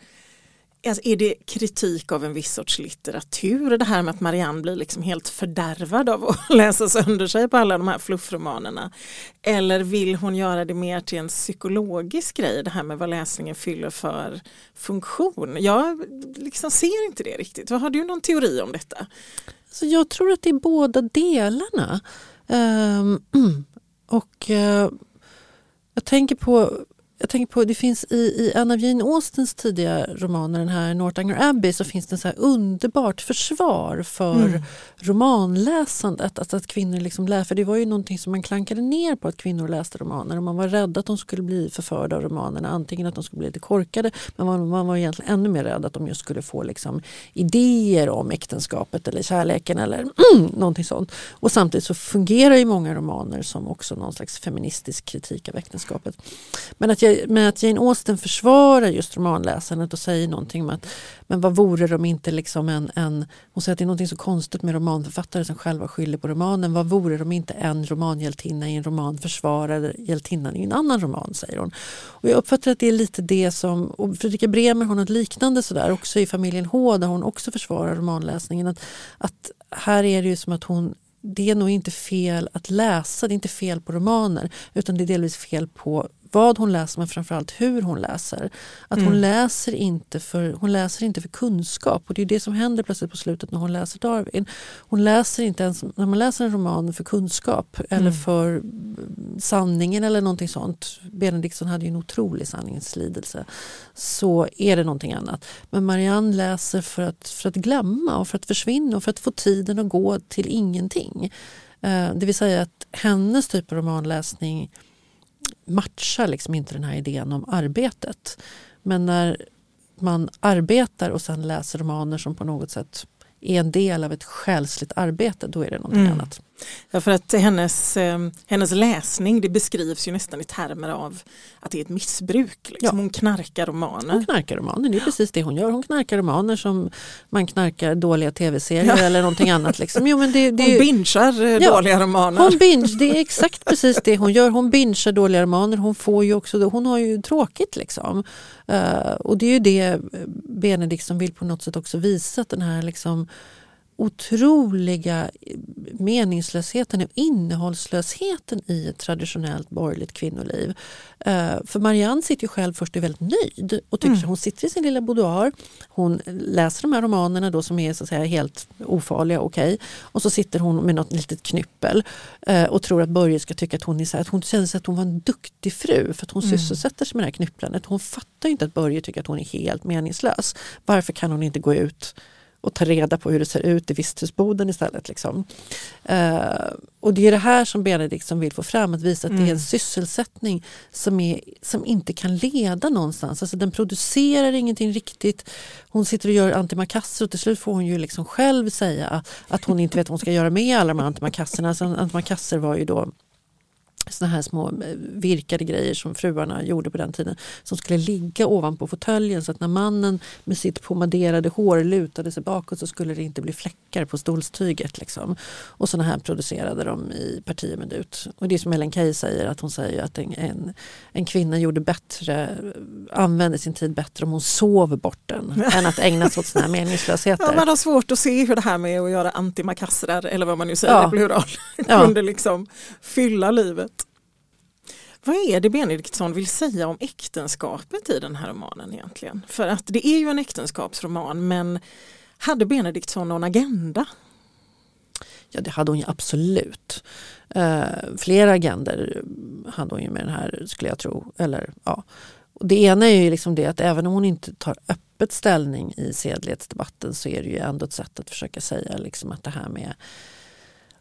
Alltså, är det kritik av en viss sorts litteratur? Det här med att Marianne blir liksom helt fördärvad av att läsa sönder sig på alla de här fluffromanerna. Eller vill hon göra det mer till en psykologisk grej, det här med vad läsningen fyller för funktion? Jag liksom ser inte det riktigt. Har du någon teori om detta? Så jag tror att det är båda delarna. Um, och uh, jag tänker på jag tänker på, det finns i, i en av Jane Austens tidiga romaner, den här Northanger Abbey, så finns det så här underbart försvar för Mm. romanläsandet. Att, att kvinnor liksom lär, för det var ju någonting som man klankade ner på att kvinnor läste romaner och man var rädd att de skulle bli förförda av romanerna. Antingen att de skulle bli lite korkade men man, man var egentligen ännu mer rädd att de just skulle få liksom idéer om äktenskapet eller kärleken eller någonting sånt. Och samtidigt så fungerar ju många romaner som också någon slags feministisk kritik av äktenskapet. Men att jag, det med att Jane Austen försvarar just romanläsandet och säger någonting om att men vad vore det om inte liksom en, en hon säger att det är något så konstigt med romanförfattare som själva skyller på romanen. Vad vore det om inte en romanhjältinna i en roman försvarar hjältinnan i en annan roman, säger hon. Och jag uppfattar att det är lite det som, och Fredrika Bremer har något liknande sådär också i familjen H där hon också försvarar romanläsningen. Att, att här är det ju som att hon det är nog inte fel att läsa, det är inte fel på romaner utan det är delvis fel på vad hon läser men framförallt hur hon läser. Att mm. hon, läser inte för, hon läser inte för kunskap och det är det som händer plötsligt på slutet när hon läser Darwin. Hon läser inte ens, när man läser en roman för kunskap eller mm. för sanningen eller någonting sånt. Benediktsson hade ju en otrolig sanningslidelse. Så är det någonting annat. Men Marianne läser för att, för att glömma och för att försvinna och för att få tiden att gå till ingenting. Eh, det vill säga att hennes typ av romanläsning matchar liksom inte den här idén om arbetet. Men när man arbetar och sen läser romaner som på något sätt är en del av ett själsligt arbete, då är det någonting mm. annat. Ja, för att hennes, eh, hennes läsning det beskrivs ju nästan i termer av att det är ett missbruk. Liksom. Ja. Hon knarkar romaner. Hon knarkar romaner, det är precis det hon gör. Hon knarkar romaner som man knarkar dåliga tv-serier ja. eller någonting annat. Liksom. Jo, men det, det, hon bingear eh, ja, dåliga romaner. Hon binge, det är exakt precis det hon gör. Hon bingear dåliga romaner. Hon, får ju också, hon har ju tråkigt. Liksom. Uh, och det är ju det Benedikt som vill på något sätt också visa att den här liksom, otroliga meningslösheten och innehållslösheten i ett traditionellt borgerligt kvinnoliv. Uh, för Marianne sitter ju själv först och är väldigt nöjd och tycker mm. hon sitter i sin lilla boudoir. Hon läser de här romanerna då som är så att säga helt ofarliga okej. Okay. Och så sitter hon med något litet knyppel uh, och tror att Börje ska tycka att hon är så här, att hon känner sig att hon var en duktig fru för att hon mm. sysselsätter sig med det här knypplandet. Hon fattar inte att Börje tycker att hon är helt meningslös. Varför kan hon inte gå ut och ta reda på hur det ser ut i visthusboden istället. Liksom. Uh, och det är det här som Benedikt som vill få fram, att visa att mm. det är en mm. sysselsättning som, är, som inte kan leda någonstans. Alltså den producerar ingenting riktigt. Hon sitter och gör antimakasser och till slut får hon ju liksom själv säga att hon inte vet vad hon ska göra med alla de här antimakasserna. Alltså antimakasser var ju då såna här små eh, virkade grejer som fruarna gjorde på den tiden som skulle ligga ovanpå fåtöljen så att när mannen med sitt pomaderade hår lutade sig bakåt så skulle det inte bli fläckar på stolstyget. Liksom. Och såna här producerade de i partier med ut. Och det är som Ellen Key säger att hon säger att en, en, en, kvinna gjorde bättre, använde sin tid bättre om hon sov bort den än att ägna sig åt såna här meningslösheter. Ja, man har svårt att se hur det här med att göra antimakassrar eller vad man nu säger ja. plural kunde ja. liksom fylla livet. Vad är det Benediktsson vill säga om äktenskapet i den här romanen egentligen? För att det är ju en äktenskapsroman men hade Benediktsson någon agenda? Ja det hade hon ju absolut. Uh, flera agender hade hon ju med den här skulle jag tro. Eller, ja. det ena är ju liksom det att även om hon inte tar öppet ställning i sedlighetsdebatten så är det ju ändå ett sätt att försöka säga liksom att det här med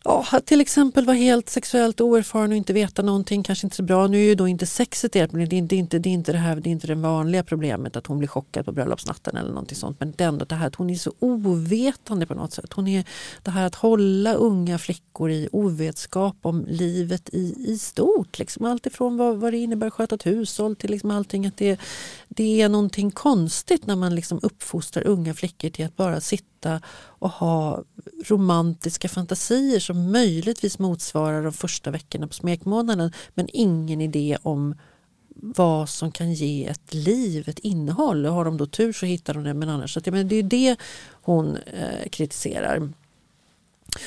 Ja, att till exempel vara helt sexuellt oerfaren och inte veta någonting kanske inte så bra. Nu är ju då inte sexet ert problem, det är inte, det, är inte, det, är inte det här, det är inte det vanliga problemet att hon blir chockad på bröllopsnatten eller någonting sånt. Men det är ändå det här att hon är så ovetande på något sätt. Hon är det här att hålla unga flickor i ovetskap om livet i, i stort. Liksom. Allt ifrån vad, vad det innebär att sköta ett hushåll till liksom allting. Att det, det är någonting konstigt när man liksom uppfostrar unga flickor till att bara sitta och ha romantiska fantasier som möjligtvis motsvarar de första veckorna på smekmånaden men ingen idé om vad som kan ge ett liv, ett innehåll. Och har de då tur så hittar de det men annars. Så att, men det är det hon eh, kritiserar.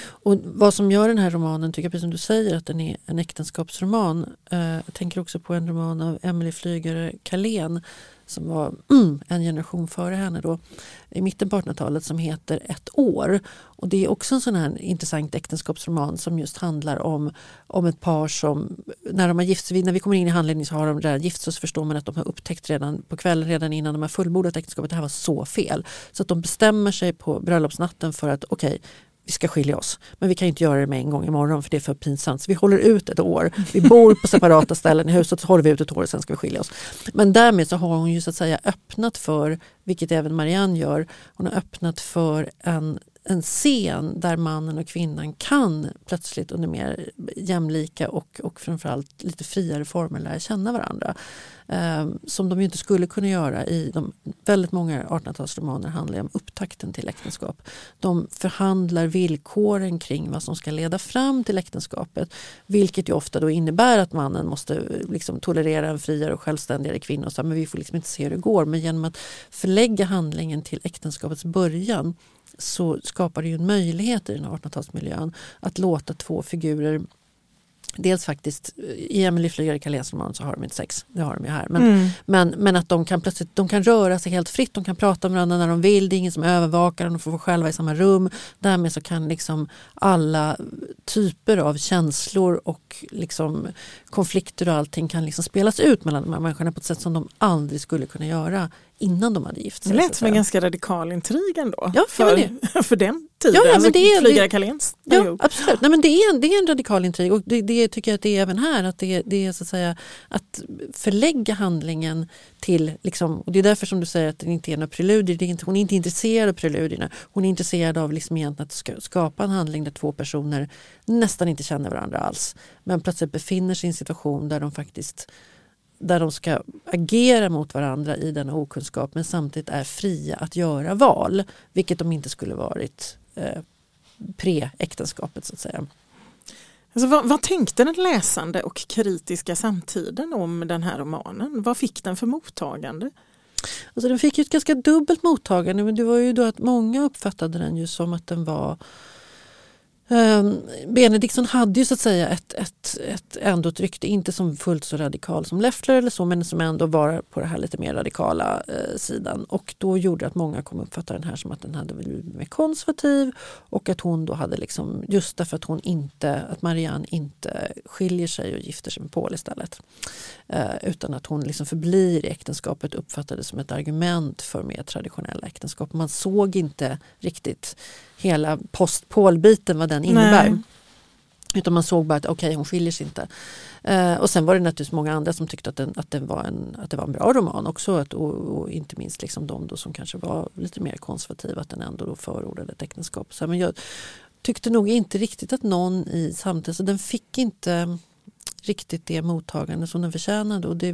Och vad som gör den här romanen, tycker jag precis som du säger, att den är en äktenskapsroman. Eh, jag tänker också på en roman av Emily Flygare Kalén som var mm, en generation före henne då, i mitten på 1800-talet som heter Ett år. Och det är också en sån här intressant äktenskapsroman som just handlar om, om ett par som, när de har gift sig, när vi kommer in i handledningen så har de redan gift sig så förstår man att de har upptäckt redan på kvällen, redan innan de har fullbordat äktenskapet, att det här var så fel. Så att de bestämmer sig på bröllopsnatten för att okej, okay, vi ska skilja oss. Men vi kan inte göra det med en gång imorgon för det är för pinsamt. Så vi håller ut ett år. Vi bor på separata ställen i huset så håller vi ut ett år och sen ska vi skilja oss. Men därmed så har hon ju så att säga öppnat för, vilket även Marianne gör, hon har öppnat för en en scen där mannen och kvinnan kan plötsligt under mer jämlika och, och framförallt lite friare former lära känna varandra. Eh, som de ju inte skulle kunna göra i de väldigt många 1800-talsromaner handlar om upptakten till äktenskap. De förhandlar villkoren kring vad som ska leda fram till äktenskapet. Vilket ju ofta då innebär att mannen måste eh, liksom tolerera en friare och självständigare kvinna. Och så, men vi får liksom inte se hur det går. Men genom att förlägga handlingen till äktenskapets början så skapar det ju en möjlighet i den här 1800-talsmiljön att låta två figurer Dels faktiskt, i Emelie Flygare Carléns roman så har de inte sex, det har de ju här. Men, mm. men, men att de kan plötsligt de kan röra sig helt fritt, de kan prata med varandra när de vill, det är ingen som övervakar de får vara själva i samma rum. Därmed så kan liksom alla typer av känslor och liksom konflikter och allting kan liksom spelas ut mellan de här människorna på ett sätt som de aldrig skulle kunna göra innan de hade gift sig. Det lät som en ganska radikal intrig ändå. Ja, för, för den tiden. Ja, ja, men det är, Flygare Carléns. Ja, absolut. Nej, men det, är det är en radikal intrig och det, det tycker jag att det är även här. Att det, det är så att säga att förlägga handlingen till, liksom, och det är därför som du säger att det inte är några preludier. Det är inte, hon är inte intresserad av preludierna. Hon är intresserad av liksom att skapa en handling där två personer nästan inte känner varandra alls. Men plötsligt befinner sig i en situation där de faktiskt där de ska agera mot varandra i denna okunskap men samtidigt är fria att göra val. Vilket de inte skulle varit eh, pre-äktenskapet så att säga. Alltså, vad, vad, tänkte den läsande och kritiska samtiden om den här romanen? Vad fick den för mottagande? Alltså, den fick ett ganska dubbelt mottagande men det var ju då att många uppfattade den ju som att den var Um, Benediktsson hade ju så att säga ett, ett, ett, ändå ett rykte, inte som fullt så radikal som Leffler eller så, men som ändå var på den här lite mer radikala eh, sidan. Och då gjorde att många kom uppfatta den här som att den hade blivit mer konservativ och att hon då hade liksom, just därför att hon inte, att Marianne inte skiljer sig och gifter sig med Paul istället. Eh, utan att hon liksom förblir i äktenskapet uppfattades som ett argument för mer traditionella äktenskap. Man såg inte riktigt hela post-Paul-biten, vad den innebär. Nej. Utan man såg bara att okej, okay, hon skiljer sig inte. Eh, och sen var det naturligtvis många andra som tyckte att, den, att, den var, en, att det var en bra roman också. Att, och, och inte minst liksom de då som kanske var lite mer konservativa, att den ändå då förordade ett äktenskap. Så, men jag tyckte nog inte riktigt att någon i samtiden, så den fick inte riktigt det mottagande som den förtjänade. Och, det,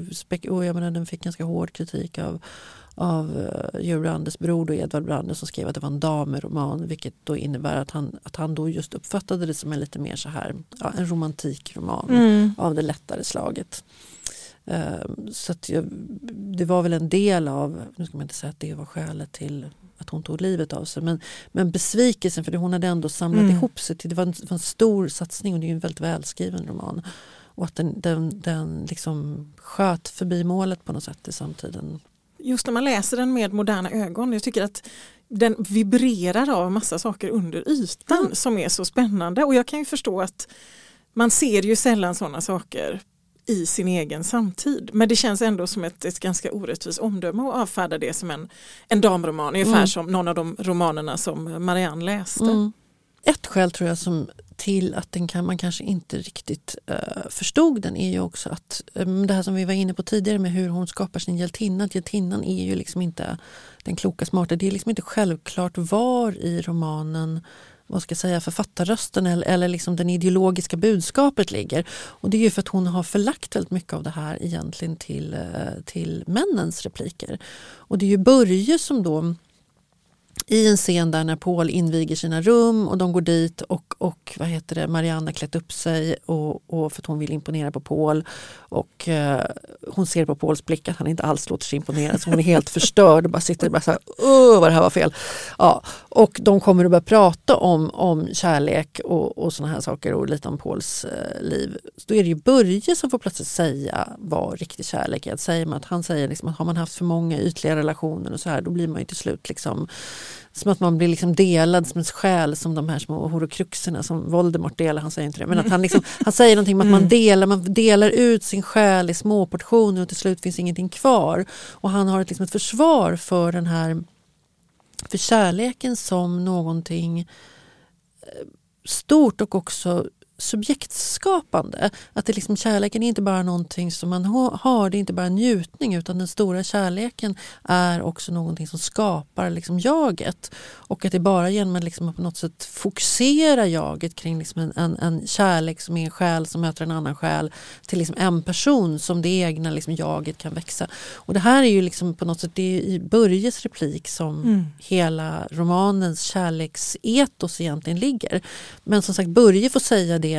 och jag menar, den fick ganska hård kritik av av Georg Brandes bror då, Edvard Brandes som skrev att det var en dameroman vilket då innebär att han, att han då just uppfattade det som en lite mer så här, ja, en romantikroman mm. av det lättare slaget. Uh, så jag, det var väl en del av, nu ska man inte säga att det var skälet till att hon tog livet av sig. Men, men besvikelsen, för hon hade ändå samlat mm. ihop sig. Till, det, var en, det var en stor satsning och det är en väldigt välskriven roman. Och att den, den, den liksom sköt förbi målet på något sätt i samtiden just när man läser den med moderna ögon, jag tycker att den vibrerar av massa saker under ytan mm. som är så spännande och jag kan ju förstå att man ser ju sällan sådana saker i sin egen samtid. Men det känns ändå som ett, ett ganska orättvist omdöme att avfärda det som en, en damroman, ungefär mm. som någon av de romanerna som Marianne läste. Mm. Ett skäl tror jag som till att den kan, man kanske inte riktigt uh, förstod den är ju också att um, det här som vi var inne på tidigare med hur hon skapar sin hjältinna. Att hjältinnan är ju liksom inte den kloka smarta. Det är liksom inte självklart var i romanen vad ska jag säga, författarrösten eller, eller liksom den ideologiska budskapet ligger. Och det är ju för att hon har förlagt väldigt mycket av det här egentligen till, eh, till männens repliker. Och det är ju Börje som då i en scen där när Paul inviger sina rum och de går dit och, och vad heter det, Marianne har klätt upp sig och, och för att hon vill imponera på Paul. Och eh, hon ser på Pauls blick att han inte alls låter sig imponera så hon är helt förstörd och bara sitter och bara så här, vad det här var fel. Ja, och de kommer att börja prata om, om kärlek och, och sådana här saker och lite om Pauls eh, liv. Så då är det ju Börje som får plötsligt säga vad riktig kärlek är. Att säger man att han säger liksom att har man haft för många ytliga relationer och så här då blir man ju till slut liksom som att man blir liksom delad som en själ som de här små horokruxerna som Voldemort delar, han säger inte det, men att han, liksom, han säger någonting om att man mm. delar, man delar ut sin själ i små portioner och till slut finns ingenting kvar. Och han har ett, liksom ett försvar för den här för kärleken som någonting eh, stort och också subjektskapande. Att det liksom, kärleken är inte bara någonting som man har, det är inte bara njutning utan den stora kärleken är också någonting som skapar liksom jaget. Och att det är bara genom att liksom på något sätt fokusera jaget kring liksom en, en, en kärlek som är en själ som möter en annan själ till liksom en person som det egna liksom jaget kan växa. Och det här är ju liksom på något sätt det är i Börjes replik som mm. hela romanens kärleksetos egentligen ligger. Men som sagt Börje får säga det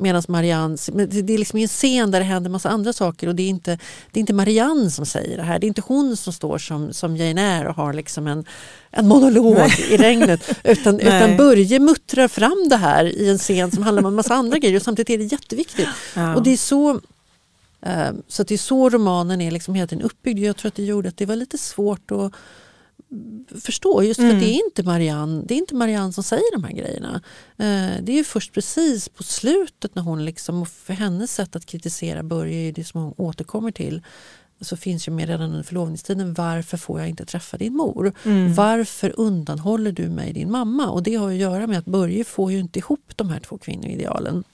Medan Marianne, det är liksom en scen där det händer massa andra saker och det är inte, det är inte Marianne som säger det här. Det är inte hon som står som, som Jane Eyre och har liksom en, en monolog Nej. i regnet. Utan, utan Börje muttrar fram det här i en scen som handlar om en massa andra grejer och samtidigt är det jätteviktigt. Ja. Och det är så eh, så det är så romanen är liksom hela tiden uppbyggd. Jag tror att det gjorde att det var lite svårt att förstå. Just för mm. det, är inte Marianne, det är inte Marianne som säger de här grejerna. Eh, det är först precis på slutet när hon liksom, för hennes sätt att kritisera Börje det som hon återkommer till så finns ju med redan under förlovningstiden. Varför får jag inte träffa din mor? Mm. Varför undanhåller du mig din mamma? Och det har att göra med att Börje får ju inte ihop de här två kvinnoidealen.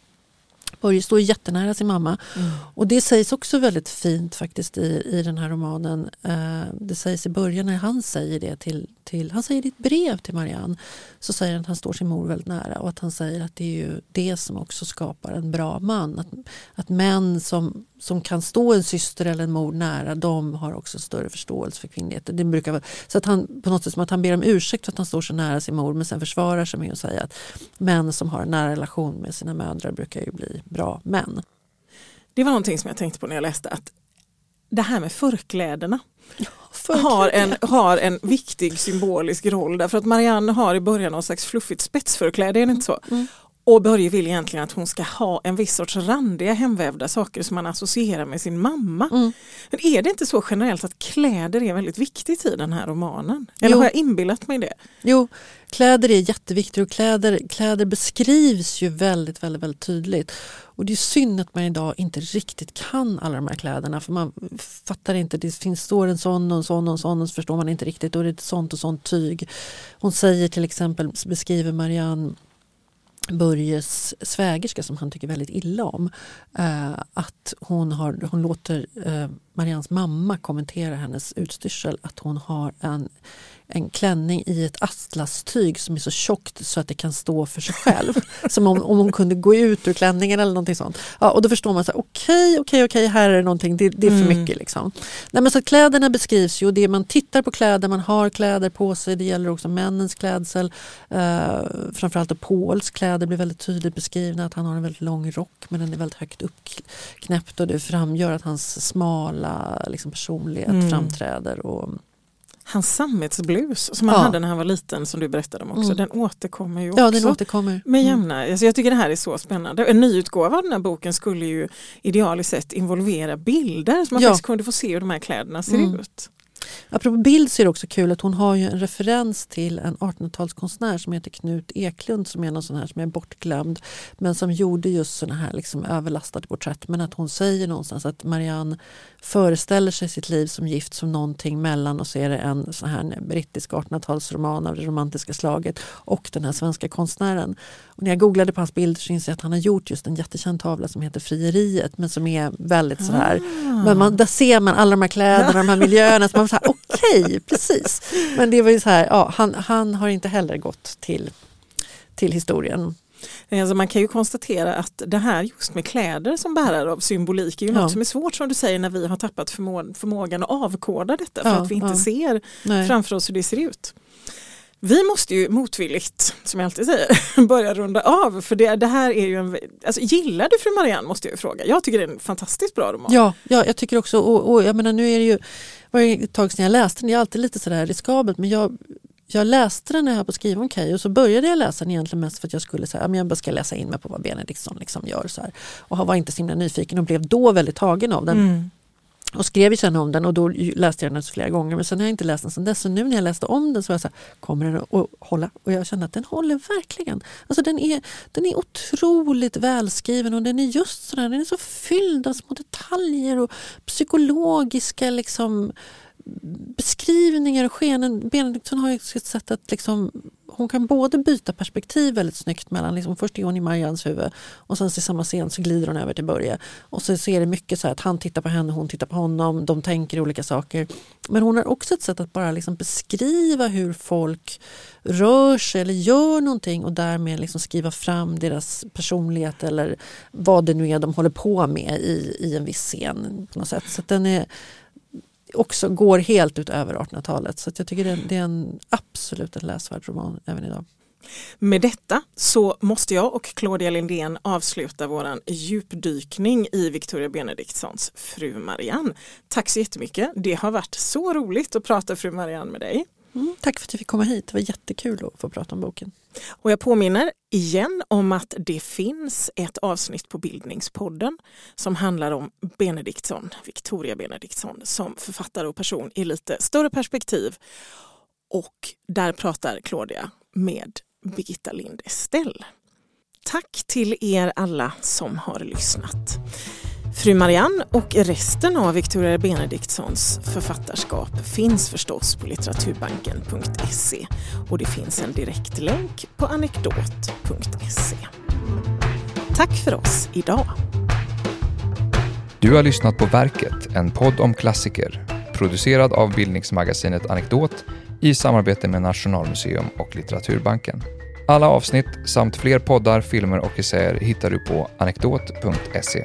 Börje står jättenära sin mamma. Mm. Och det sägs också väldigt fint faktiskt i, i den här romanen. Eh, det sägs i början när han säger det till, till, han säger ett brev till Marianne. Så säger han att han står sin mor väldigt nära och att han säger att det är ju det som också skapar en bra man. Att, att män som, som kan stå en syster eller en mor nära, de har också större förståelse för kvinnlighet. Det brukar vara, så att han på något sätt som att han ber om ursäkt för att han står så nära sin mor men sen försvarar sig med att säga att män som har en nära relation med sina mödrar brukar ju bli bra män. Det var någonting som jag tänkte på när jag läste att det här med förkläderna ja, har, en, har en viktig symbolisk roll därför att Marianne har i början någon slags fluffigt spetsförkläde, är det inte så? Mm. Och Börje vill egentligen att hon ska ha en viss sorts randiga hemvävda saker som man associerar med sin mamma. Mm. Men är det inte så generellt att kläder är väldigt viktigt i den här romanen? Eller jo. har jag inbillat mig det? Jo, kläder är jätteviktigt och kläder, kläder beskrivs ju väldigt, väldigt, väldigt tydligt. Och det är synd att man idag inte riktigt kan alla de här kläderna för man fattar inte, det finns, står en sån och en sån och en sån och så förstår man inte riktigt och det är ett sånt och sånt tyg. Hon säger till exempel, beskriver Marianne Börjes svägerska som han tycker väldigt illa om. Eh, att hon, har, hon låter eh, Marians mamma kommentera hennes utstyrsel att hon har en en klänning i ett atlastyg som är så tjockt så att det kan stå för sig själv. som om, om hon kunde gå ut ur klänningen eller någonting sånt. Ja, och då förstår man okej, okej, okej, här är det någonting, det, det är för mm. mycket. Liksom. Nej, men så kläderna beskrivs ju och det man tittar på kläder, man har kläder på sig, det gäller också männens klädsel. Uh, framförallt Pauls kläder blir väldigt tydligt beskrivna, att han har en väldigt lång rock men den är väldigt högt uppknäppt och det framgör att hans smala liksom, personlighet mm. framträder. Och, Hans sammetsblus som han ja. hade när han var liten som du berättade om också, mm. den återkommer ju också. Ja, den återkommer. Med mm. jämna, mm. alltså jag tycker det här är så spännande. En nyutgåva av den här boken skulle ju idealiskt sett involvera bilder så man ja. faktiskt kunde få se hur de här kläderna ser mm. ut. Apropå bild så är det också kul att hon har ju en referens till en 1800-talskonstnär som heter Knut Eklund som är någon sån här som är bortglömd men som gjorde just såna här liksom överlastade porträtt. Men att hon säger någonstans att Marianne föreställer sig sitt liv som gift som någonting mellan och så är det en sån här brittisk 1800-talsroman av det romantiska slaget och den här svenska konstnären. Och när jag googlade på hans bilder så inser jag att han har gjort just en jättekänd tavla som heter Frieriet men som är väldigt så här. Ah. Men man, där ser man alla de här kläderna, de här miljöerna. Så man så okej, okay, precis. Men det var ju så här, ja, han, han har inte heller gått till, till historien. Alltså man kan ju konstatera att det här just med kläder som bärare av symbolik är ju ja. något som är svårt som du säger när vi har tappat förmå förmågan att avkoda detta för ja, att vi inte ja. ser Nej. framför oss hur det ser ut. Vi måste ju motvilligt, som jag alltid säger, börja runda av. För det, det här är ju en... Alltså, gillar du Fru Marianne måste jag fråga. Jag tycker det är en fantastiskt bra roman. Ja, ja jag tycker också, och, och jag menar nu är det ju, var det ett tag sedan jag läste den, det är alltid lite sådär riskabelt men jag jag läste den när jag höll på att skriva om Kay och så började jag läsa den egentligen mest för att jag skulle säga jag bara ska läsa in mig på vad Benediktsson liksom gör. Så här. Och var inte så himla nyfiken och blev då väldigt tagen av den. Mm. Och skrev ju sen om den och då läste jag den flera gånger men sen har jag inte läst den sen dess. Så nu när jag läste om den så var jag så här, kommer den att hålla? Och jag kände att den håller verkligen. Alltså den är, den är otroligt välskriven och den är just sådär, den är så fylld av små detaljer och psykologiska liksom beskrivningar och skenen. Benediktsson har ju ett sätt att liksom hon kan både byta perspektiv väldigt snyggt mellan, liksom, först är hon i Marians huvud och sen i samma scen så glider hon över till Börje. Och så, så är det mycket så att han tittar på henne, hon tittar på honom, de tänker olika saker. Men hon har också ett sätt att bara liksom beskriva hur folk rör sig eller gör någonting och därmed liksom skriva fram deras personlighet eller vad det nu är de håller på med i, i en viss scen. på något sätt. Så den är också går helt utöver 1800-talet. Så jag tycker det är, det är en absolut en läsvärd roman även idag. Med detta så måste jag och Claudia Lindén avsluta våran djupdykning i Victoria Benediktssons Fru Marianne. Tack så jättemycket. Det har varit så roligt att prata Fru Marianne med dig. Mm, tack för att jag fick komma hit. Det var jättekul att få prata om boken. Och jag påminner igen om att det finns ett avsnitt på Bildningspodden som handlar om Benediktsson, Victoria Benediktsson som författare och person i lite större perspektiv. Och där pratar Claudia med Birgitta Lind Estelle. Tack till er alla som har lyssnat. Fru Marianne och resten av Victoria Benediktssons författarskap finns förstås på litteraturbanken.se och det finns en direktlänk på anekdot.se. Tack för oss idag. Du har lyssnat på Verket, en podd om klassiker producerad av bildningsmagasinet Anekdot i samarbete med Nationalmuseum och Litteraturbanken. Alla avsnitt samt fler poddar, filmer och essäer hittar du på anekdot.se.